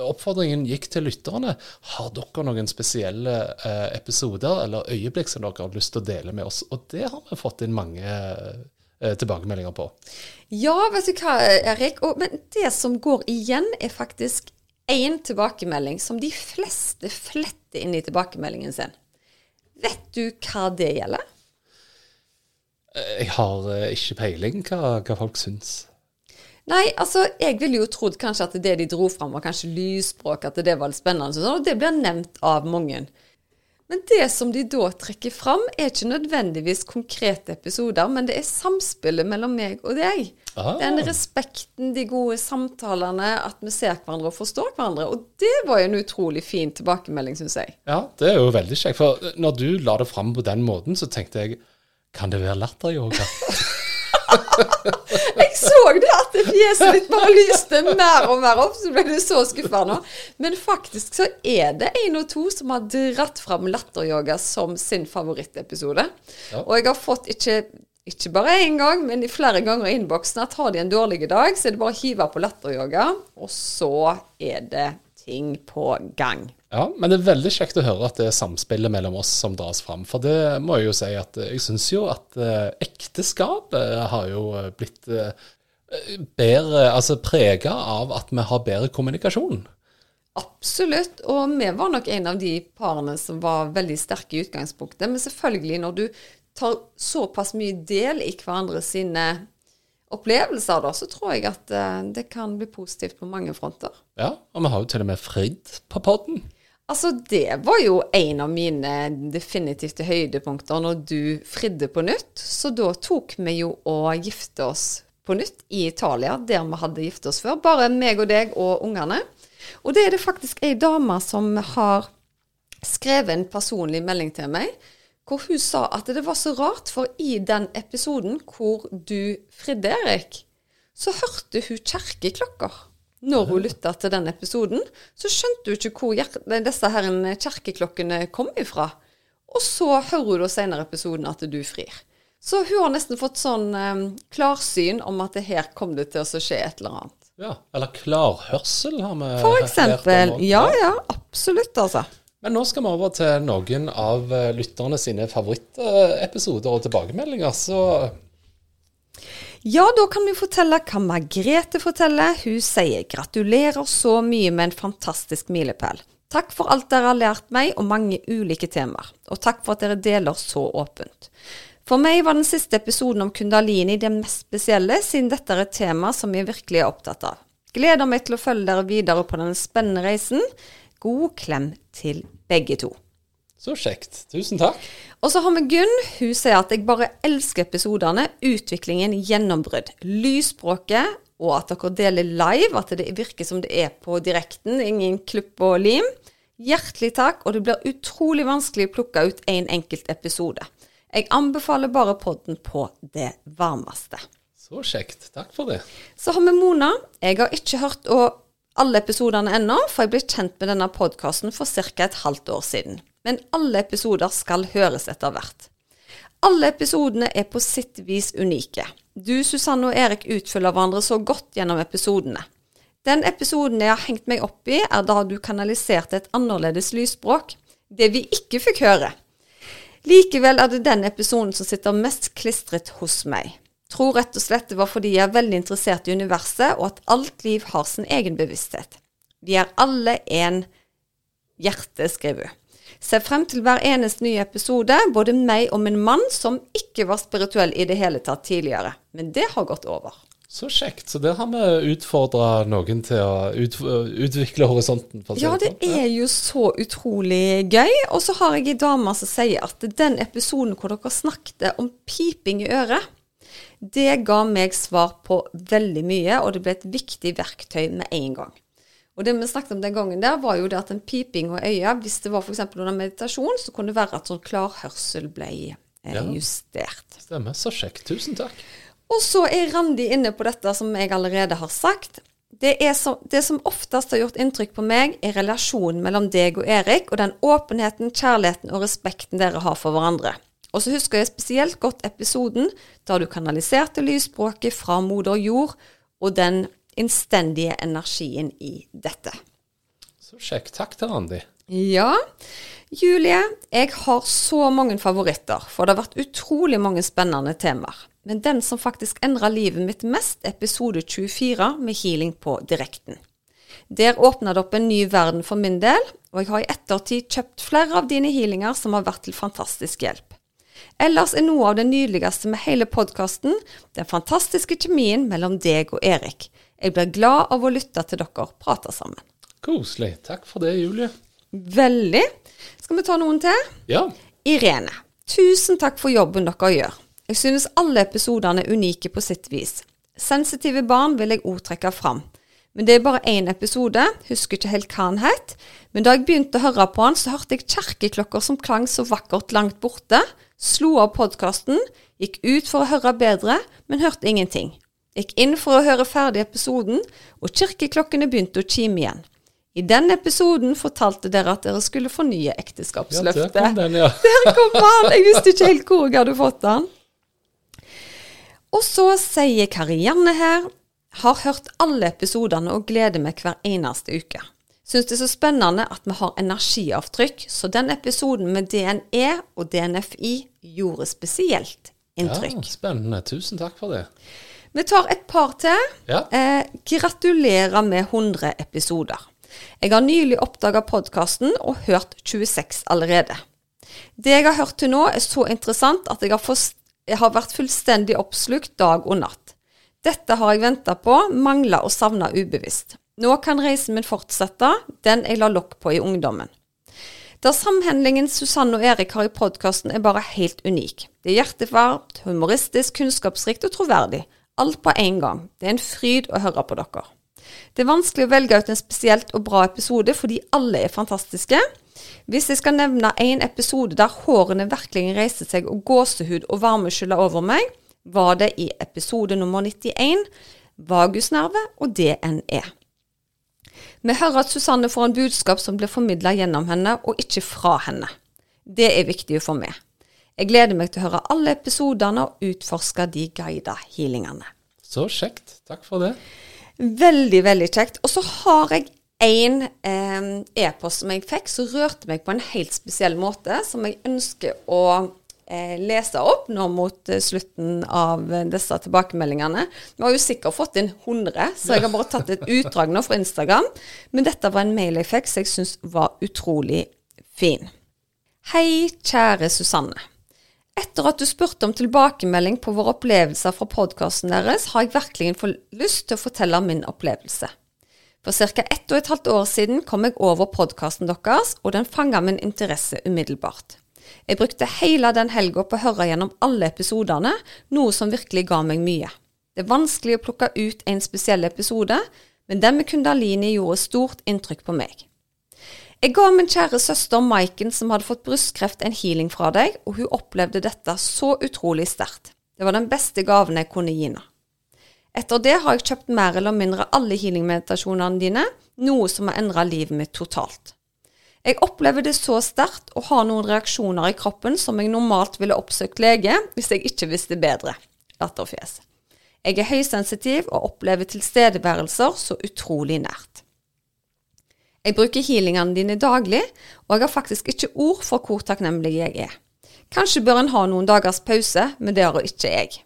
[SPEAKER 1] oppfordringen gikk til lytterne. Har dere noen spesielle eh, episoder eller øyeblikk som dere har lyst til å dele med oss? Og det har vi fått inn mange eh, tilbakemeldinger på.
[SPEAKER 2] Ja, vet du hva, Erik. Og, men det som går igjen, er faktisk én tilbakemelding som de fleste fletter inn i tilbakemeldingen sin. Vet du hva det gjelder?
[SPEAKER 1] Jeg har eh, ikke peiling hva, hva folk syns.
[SPEAKER 2] Nei, altså, jeg ville jo trodd kanskje at det de dro fram, var kanskje lysspråk, at det var litt spennende, og og det blir nevnt av mange. Men det som de da trekker fram, er ikke nødvendigvis konkrete episoder, men det er samspillet mellom meg og deg.
[SPEAKER 1] Aha.
[SPEAKER 2] Den respekten, de gode samtalene, at vi ser hverandre og forstår hverandre. Og det var jo en utrolig fin tilbakemelding, syns jeg.
[SPEAKER 1] Ja, det er jo veldig kjekt. For når du la det fram på den måten, så tenkte jeg kan det være latteryoga?
[SPEAKER 2] Jeg så det at fjeset ditt bare lyste mer og mer opp, så ble du så skuffa nå. Men faktisk så er det én og to som har dratt fram latteryoga som sin favorittepisode.
[SPEAKER 1] Ja.
[SPEAKER 2] Og jeg har fått ikke, ikke bare én gang, men i flere ganger i innboksen at har de en dårlig dag, så er det bare å hive på latteryoga, og så er det ting på gang.
[SPEAKER 1] Ja, men det er veldig kjekt å høre at det er samspillet mellom oss som dras fram. For det må jeg jo si at eh, jeg syns jo at eh, ekteskapet har jo eh, blitt bedre Altså prega av at vi har bedre kommunikasjon.
[SPEAKER 2] Absolutt. Og vi var nok en av de parene som var veldig sterke i utgangspunktet. Men selvfølgelig, når du tar såpass mye del i hverandre sine opplevelser, da, så tror jeg at det kan bli positivt på mange fronter.
[SPEAKER 1] Ja, og vi har jo til og med fridd på podden.
[SPEAKER 2] Altså, det var jo en av mine definitivt høydepunkter når du fridde på nytt. Så da tok vi jo og gifte oss på nytt i Italia, der vi hadde gifte oss før. Bare meg og deg og ungene. Og det er det faktisk ei dame som har skrevet en personlig melding til meg, hvor hun sa at det var så rart, for i den episoden hvor du fridde, Erik, så hørte hun kjerkeklokker. Når hun lytta til den episoden, så skjønte hun ikke hvor disse her kjerkeklokkene kom ifra. Og så hører hun da senere episoden at du frir. Så hun har nesten fått sånn um, klarsyn om at det her kom det til å skje et eller annet.
[SPEAKER 1] Ja, Eller klarhørsel har vi
[SPEAKER 2] For eksempel. Ja, ja, absolutt, altså.
[SPEAKER 1] Men nå skal vi over til noen av eh, lytterne sine favorittepisoder og tilbakemeldinger. Så
[SPEAKER 2] Ja, da kan vi fortelle hva Margrethe forteller. Hun sier gratulerer så mye med en fantastisk milepæl. Takk for alt dere har lært meg og mange ulike temaer, og takk for at dere deler så åpent. For meg var den siste episoden om kundalini det mest spesielle, siden dette er et tema som jeg virkelig er opptatt av. Gleder meg til å følge dere videre på denne spennende reisen. God klem til begge to.
[SPEAKER 1] Så kjekt. Tusen takk.
[SPEAKER 2] Og så har vi Gunn. Hun sier at jeg bare elsker episodene, utviklingen, gjennombrudd, lysspråket, og at dere deler live, at det virker som det er på direkten, ingen klipp og lim. Hjertelig takk, og det blir utrolig vanskelig å plukke ut en enkelt episode. Jeg anbefaler bare podden på det varmeste.
[SPEAKER 1] Så kjekt. Takk for det.
[SPEAKER 2] Så har vi Mona. Jeg har ikke hørt alle episodene ennå, for jeg ble kjent med denne podkasten for ca. et halvt år siden. Men alle episoder skal høres etter hvert. Alle episodene er på sitt vis unike. Du, Susanne og Erik utfyller hverandre så godt gjennom episodene. Den episoden jeg har hengt meg opp i, er da du kanaliserte et annerledes lysspråk. Det vi ikke fikk høre. Likevel er det den episoden som sitter mest klistret hos meg. Tror rett og slett det var fordi jeg er veldig interessert i universet, og at alt liv har sin egen bevissthet. Vi er alle en hjerte, skriver hun. Ser frem til hver eneste nye episode, både meg og min mann, som ikke var spirituell i det hele tatt tidligere. Men det har gått over.
[SPEAKER 1] Så kjekt. Så der har vi utfordra noen til å ut, utvikle horisonten.
[SPEAKER 2] Ja, det
[SPEAKER 1] sånn.
[SPEAKER 2] er jo så utrolig gøy. Og så har jeg ei dame som sier at den episoden hvor dere snakket om piping i øret, det ga meg svar på veldig mye, og det ble et viktig verktøy med en gang. Og det vi snakket om den gangen der, var jo det at en piping og øya, hvis det var f.eks. under meditasjon, så kunne det være at sånn klarhørsel ble eh,
[SPEAKER 1] Ja.
[SPEAKER 2] justert.
[SPEAKER 1] Stemmer. Så kjekt. Tusen takk.
[SPEAKER 2] Og så er Randi inne på dette som jeg allerede har sagt. Det, så, det som oftest har gjort inntrykk på meg, er relasjonen mellom deg og Erik, og den åpenheten, kjærligheten og respekten dere har for hverandre. Og så husker jeg spesielt godt episoden da du kanaliserte lysspråket fra moder jord, og den innstendige energien i dette.
[SPEAKER 1] Så kjekt. Takk til Randi.
[SPEAKER 2] Ja, Julie, jeg har så mange favoritter, for det har vært utrolig mange spennende temaer. Men den som faktisk endra livet mitt mest, episode 24 med healing på direkten. Der åpna det opp en ny verden for min del, og jeg har i ettertid kjøpt flere av dine healinger som har vært til fantastisk hjelp. Ellers er noe av det nydeligste med hele podkasten den fantastiske kjemien mellom deg og Erik. Jeg blir glad av å lytte til dere prate sammen.
[SPEAKER 1] Koselig. Takk for det, Julie.
[SPEAKER 2] Veldig. Skal vi ta noen til?
[SPEAKER 1] Ja.
[SPEAKER 2] Irene. Tusen takk for jobben dere gjør. Jeg synes alle episodene er unike på sitt vis. Sensitive barn vil jeg òg trekke fram. Men det er bare én episode, husker ikke helt hva han het. Men da jeg begynte å høre på han, så hørte jeg kjerkeklokker som klang så vakkert langt borte. Slo av podkasten, gikk ut for å høre bedre, men hørte ingenting. Gikk inn for å høre ferdig episoden, og kirkeklokkene begynte å kime igjen. I den episoden fortalte dere at dere skulle fornye ekteskapsløftet.
[SPEAKER 1] Ja, der kom den, ja.
[SPEAKER 2] Der kom han! Jeg visste ikke helt hvor jeg hadde fått den. Og så sier Karianne her har hørt alle episodene og gleder meg hver eneste uke. Syns det er så spennende at vi har energiavtrykk, så den episoden med DNE og DNFI gjorde spesielt inntrykk.
[SPEAKER 1] Ja, spennende. Tusen takk for det.
[SPEAKER 2] Vi tar et par til.
[SPEAKER 1] Ja.
[SPEAKER 2] Eh, gratulerer med 100 episoder. Jeg har nylig oppdaga podkasten og hørt 26 allerede. Det jeg har hørt til nå, er så interessant at jeg har, forst jeg har vært fullstendig oppslukt dag og natt. Dette har jeg venta på, mangla og savna ubevisst. Nå kan reisen min fortsette, den jeg la lokk på i ungdommen. Der samhandlingen Susanne og Erik har i podkasten er bare helt unik. Det er hjertevarmt, humoristisk, kunnskapsrikt og troverdig. Alt på én gang. Det er en fryd å høre på dere. Det er vanskelig å velge ut en spesielt og bra episode fordi alle er fantastiske. Hvis jeg skal nevne en episode der hårene virkelig reiste seg og gåsehud og varme skylla over meg, var det i episode nummer 91, vagusnerve og DNE. Vi hører at Susanne får en budskap som blir formidla gjennom henne, og ikke fra henne. Det er viktig for meg. Jeg gleder meg til å høre alle episodene og utforske de guida healingene.
[SPEAKER 1] Så kjekt. Takk for det.
[SPEAKER 2] Veldig, veldig kjekt. Og så har jeg en eh, e-post som jeg fikk, som rørte meg på en helt spesiell måte, som jeg ønsker å eh, lese opp nå mot eh, slutten av eh, disse tilbakemeldingene. Vi har jo sikkert fått inn 100, så jeg har bare tatt et utdrag nå fra Instagram. Men dette var en mail jeg fikk som jeg syns var utrolig fin. Hei, kjære Susanne. Etter at du spurte om tilbakemelding på våre opplevelser fra podkasten deres, har jeg virkelig lyst til å fortelle om min opplevelse. For ca. ett og et halvt år siden kom jeg over podkasten deres, og den fanga min interesse umiddelbart. Jeg brukte hele den helga på å høre gjennom alle episodene, noe som virkelig ga meg mye. Det er vanskelig å plukke ut en spesiell episode, men den med Kundalini gjorde stort inntrykk på meg. Jeg ga min kjære søster Maiken, som hadde fått brystkreft, en healing fra deg, og hun opplevde dette så utrolig sterkt. Det var den beste gaven jeg kunne gi henne. Etter det har jeg kjøpt mer eller mindre alle healing-meditasjonene dine, noe som har endra livet mitt totalt. Jeg opplever det så sterkt og har noen reaksjoner i kroppen som jeg normalt ville oppsøkt lege hvis jeg ikke visste bedre. Latterfjes. Jeg er høysensitiv og opplever tilstedeværelser så utrolig nært. Jeg bruker healingene dine daglig, og jeg har faktisk ikke ord for hvor takknemlig jeg er. Kanskje bør en ha noen dagers pause, men det har ikke jeg.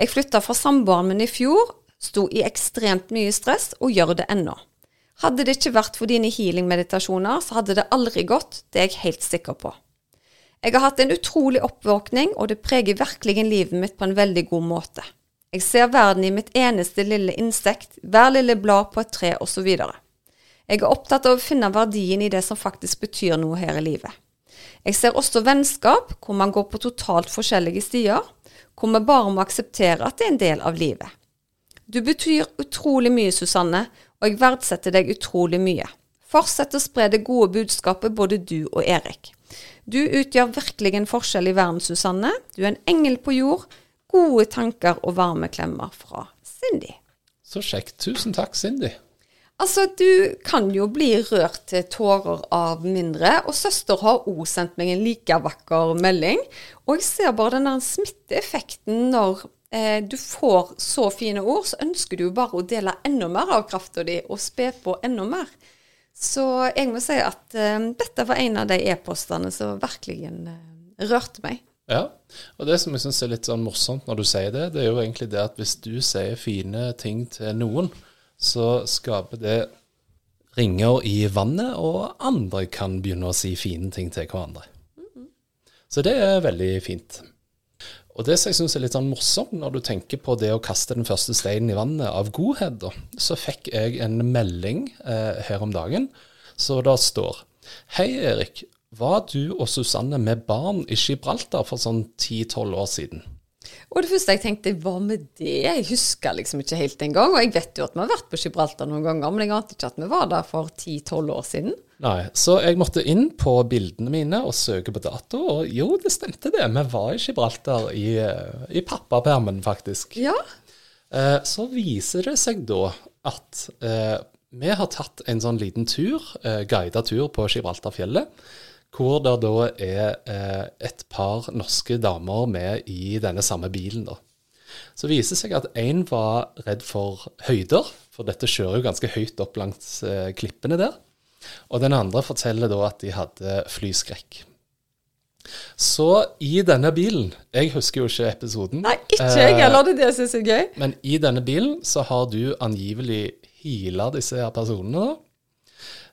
[SPEAKER 2] Jeg flytta fra samboeren min i fjor, sto i ekstremt mye stress og gjør det ennå. Hadde det ikke vært for dine healing-meditasjoner, så hadde det aldri gått, det er jeg helt sikker på. Jeg har hatt en utrolig oppvåkning, og det preger virkelig livet mitt på en veldig god måte. Jeg ser verden i mitt eneste lille insekt, hver lille blad på et tre osv. Jeg er opptatt av å finne verdien i det som faktisk betyr noe her i livet. Jeg ser også vennskap hvor man går på totalt forskjellige stier, hvor vi bare må akseptere at det er en del av livet. Du betyr utrolig mye, Susanne, og jeg verdsetter deg utrolig mye. Fortsett å spre det gode budskapet, både du og Erik. Du utgjør virkelig en forskjell i verden, Susanne. Du er en engel på jord. Gode tanker og varme klemmer fra Cindy.
[SPEAKER 1] Så kjekt. Tusen takk, Cindy.
[SPEAKER 2] Altså, du kan jo bli rørt til tårer av mindre, og søster har òg sendt meg en like vakker melding. Og jeg ser bare den der smitteeffekten når eh, du får så fine ord, så ønsker du jo bare å dele enda mer av krafta di og spe på enda mer. Så jeg må si at eh, dette var en av de e-postene som virkelig eh, rørte meg.
[SPEAKER 1] Ja, og det som jeg syns er litt sånn morsomt når du sier det, det er jo egentlig det at hvis du sier fine ting til noen, så skaper det ringer i vannet, og andre kan begynne å si fine ting til hverandre. Så det er veldig fint. Og det som jeg syns er litt sånn morsomt, når du tenker på det å kaste den første steinen i vannet av godhet, så fikk jeg en melding eh, her om dagen så det står Hei, Erik. Var du og Susanne med barn i Gibraltar for sånn 10-12 år siden?
[SPEAKER 2] Og det første jeg tenkte, hva med det? Jeg husker liksom ikke helt engang. Og jeg vet jo at vi har vært på Gibraltar noen ganger, men jeg ante ikke at vi var der for 10-12 år siden.
[SPEAKER 1] Nei, så jeg måtte inn på bildene mine og søke på dato, og jo, det stemte det. Vi var i Gibraltar i, eh, i pappapermen, faktisk.
[SPEAKER 2] Ja.
[SPEAKER 1] Eh, så viser det seg da at eh, vi har tatt en sånn liten tur, eh, guida tur på Gibraltarfjellet, hvor det da er eh, et par norske damer med i denne samme bilen. da. Så viser det seg at én var redd for høyder, for dette kjører jo ganske høyt opp langs eh, klippene der. Og den andre forteller da at de hadde flyskrekk. Så i denne bilen Jeg husker jo ikke episoden.
[SPEAKER 2] Nei, ikke jeg heller. Det er det jeg er gøy.
[SPEAKER 1] Men i denne bilen så har du angivelig heala disse her personene. da.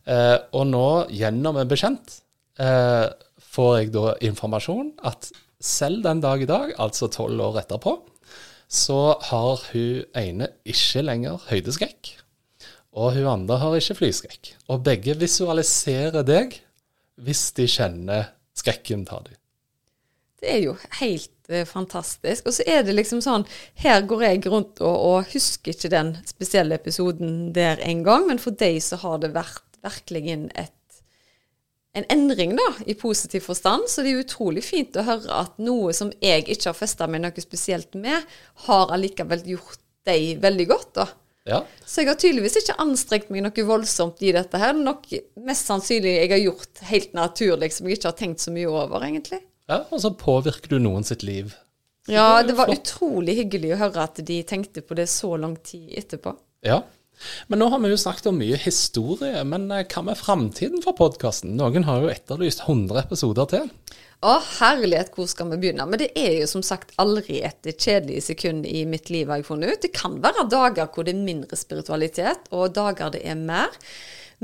[SPEAKER 1] Eh, og nå, gjennom en bekjent, eh, får jeg da informasjon at selv den dag i dag, altså tolv år etterpå, så har hun ene ikke lenger høydeskrekk. Og hun andre har ikke flyskrekk. Og begge visualiserer deg hvis de kjenner skrekken ta dem.
[SPEAKER 2] Det er jo helt eh, fantastisk. Og så er det liksom sånn Her går jeg rundt og, og husker ikke den spesielle episoden der en gang, men for deg så har det vært virkelig et, en endring, da, i positiv forstand. Så det er utrolig fint å høre at noe som jeg ikke har festa meg noe spesielt med, har allikevel gjort deg veldig godt, da.
[SPEAKER 1] Ja.
[SPEAKER 2] Så jeg har tydeligvis ikke anstrengt meg noe voldsomt i dette her. Nok mest sannsynlig jeg har gjort helt naturlig, som jeg ikke har tenkt så mye over, egentlig.
[SPEAKER 1] Ja, Og så påvirker du noen sitt liv.
[SPEAKER 2] Ja, det var
[SPEAKER 1] flott.
[SPEAKER 2] utrolig hyggelig å høre at de tenkte på det så lang tid etterpå.
[SPEAKER 1] Ja. Men nå har vi jo snakket om mye historie, men eh, hva med framtiden for podkasten? Noen har jo etterlyst 100 episoder til.
[SPEAKER 2] Å, herlighet, hvor skal vi begynne? Men det er jo som sagt aldri et kjedelig sekund i mitt liv, har jeg funnet ut. Det kan være dager hvor det er mindre spiritualitet, og dager det er mer.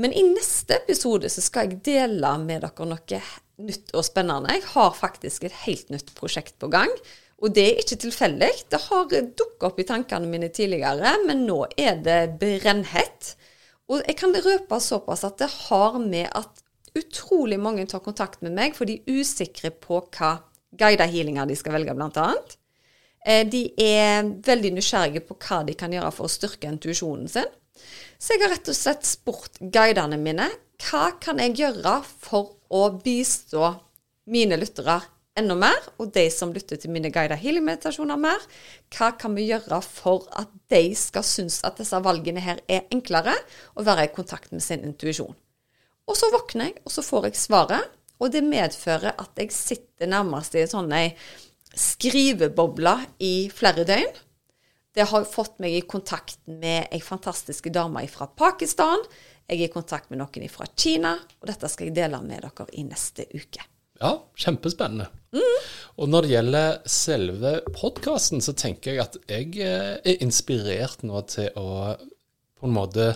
[SPEAKER 2] Men i neste episode så skal jeg dele med dere noe nytt og spennende. Jeg har faktisk et helt nytt prosjekt på gang. Og det er ikke tilfeldig. Det har dukket opp i tankene mine tidligere, men nå er det brennhett. Og jeg kan røpe såpass at det har med at utrolig mange tar kontakt med meg, for de er usikre på hva guidede healinger de skal velge, annet. Eh, De er veldig nysgjerrige på hva de kan gjøre for å styrke intuisjonen sin. Så jeg har rett og slett spurt guidene mine hva kan jeg gjøre for å bistå mine lyttere enda mer, og de som lytter til mine guidede healing-meditasjoner mer. Hva kan vi gjøre for at de skal synes at disse valgene her er enklere, og være i kontakt med sin intuisjon. Og så våkner jeg, og så får jeg svaret, og det medfører at jeg sitter nærmest i en sånn skrivebobla i flere døgn. Det har fått meg i kontakt med ei fantastisk dame fra Pakistan. Jeg er i kontakt med noen fra Kina, og dette skal jeg dele med dere i neste uke.
[SPEAKER 1] Ja, kjempespennende. Og når det gjelder selve podkasten, så tenker jeg at jeg eh, er inspirert nå til å på en måte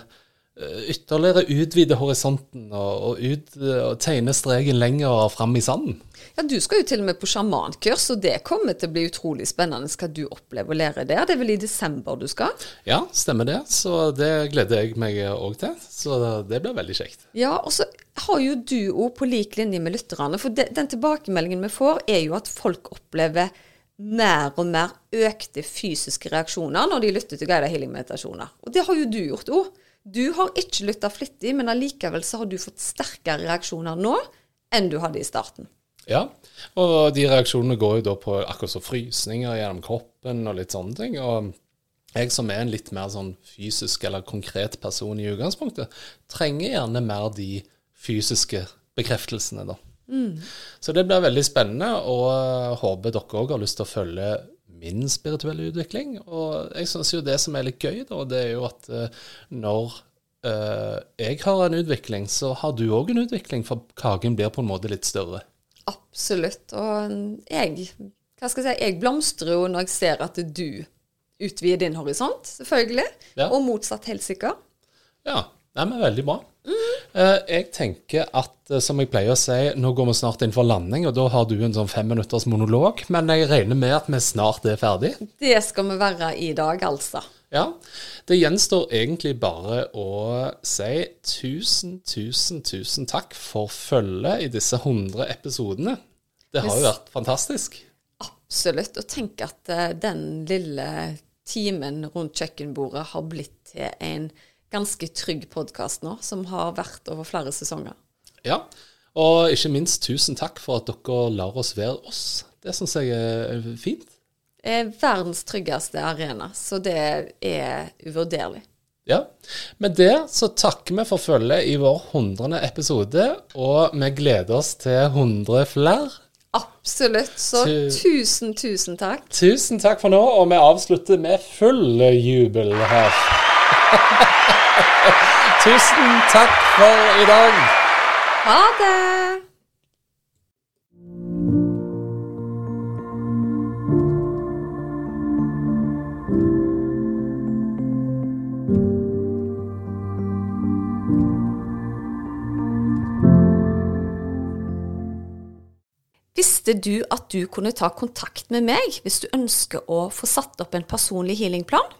[SPEAKER 1] ytterligere utvide horisonten og, og, ut, og tegne streken lenger fram i sanden.
[SPEAKER 2] Ja, Du skal jo til og med på sjamankurs, og det kommer til å bli utrolig spennende. Skal du oppleve å lære der? Det er vel i desember du skal?
[SPEAKER 1] Ja, stemmer det. Så det gleder jeg meg òg til. Så det blir veldig kjekt.
[SPEAKER 2] Ja, og så har jo du òg på lik linje med lytterne. For de, den tilbakemeldingen vi får, er jo at folk opplever mer og mer økte fysiske reaksjoner når de lytter til guidede healing-meditasjoner. Og det har jo du gjort òg. Du har ikke lytta flittig, men allikevel så har du fått sterkere reaksjoner nå enn du hadde i starten.
[SPEAKER 1] Ja, og de reaksjonene går jo da på akkurat så frysninger gjennom kroppen og litt sånne ting. Og jeg som er en litt mer sånn fysisk eller konkret person i utgangspunktet, trenger gjerne mer de fysiske bekreftelsene, da.
[SPEAKER 2] Mm.
[SPEAKER 1] Så det blir veldig spennende, og håper dere òg har lyst til å følge min spirituelle utvikling. Og jeg syns jo det som er litt gøy, da, det er jo at eh, når eh, jeg har en utvikling, så har du òg en utvikling, for kaken blir på en måte litt større.
[SPEAKER 2] Absolutt. Og jeg, si, jeg blomstrer jo når jeg ser at du utvider din horisont, selvfølgelig.
[SPEAKER 1] Ja.
[SPEAKER 2] Og motsatt helt sikkert.
[SPEAKER 1] Ja, Nei, men veldig bra. Eh, jeg tenker at, eh, som jeg pleier å si, nå går vi snart inn for landing, og da har du en sånn femminutters monolog, men jeg regner med at vi snart er ferdig.
[SPEAKER 2] Det skal vi være i dag, altså.
[SPEAKER 1] Ja. Det gjenstår egentlig bare å si tusen, tusen, tusen takk for følget i disse 100 episodene. Det har jo vært fantastisk.
[SPEAKER 2] Absolutt. Og tenk at eh, den lille timen rundt kjøkkenbordet har blitt til en ganske trygg podkast nå, som har vært over flere sesonger.
[SPEAKER 1] Ja. Og ikke minst tusen takk for at dere lar oss være oss. Det syns jeg er fint.
[SPEAKER 2] Er verdens tryggeste arena, så det er uvurderlig.
[SPEAKER 1] Ja. Med det så takker vi for følget i vår hundrede episode, og vi gleder oss til 100 flere.
[SPEAKER 2] Absolutt. Så
[SPEAKER 1] Tu-
[SPEAKER 2] tusen, tusen takk.
[SPEAKER 1] Tusen takk for nå, og vi avslutter med full jubel her. Tusen takk for i dag.
[SPEAKER 2] Ha det! Visste du at du kunne ta kontakt med meg hvis du ønsker å få satt opp en personlig healingplan?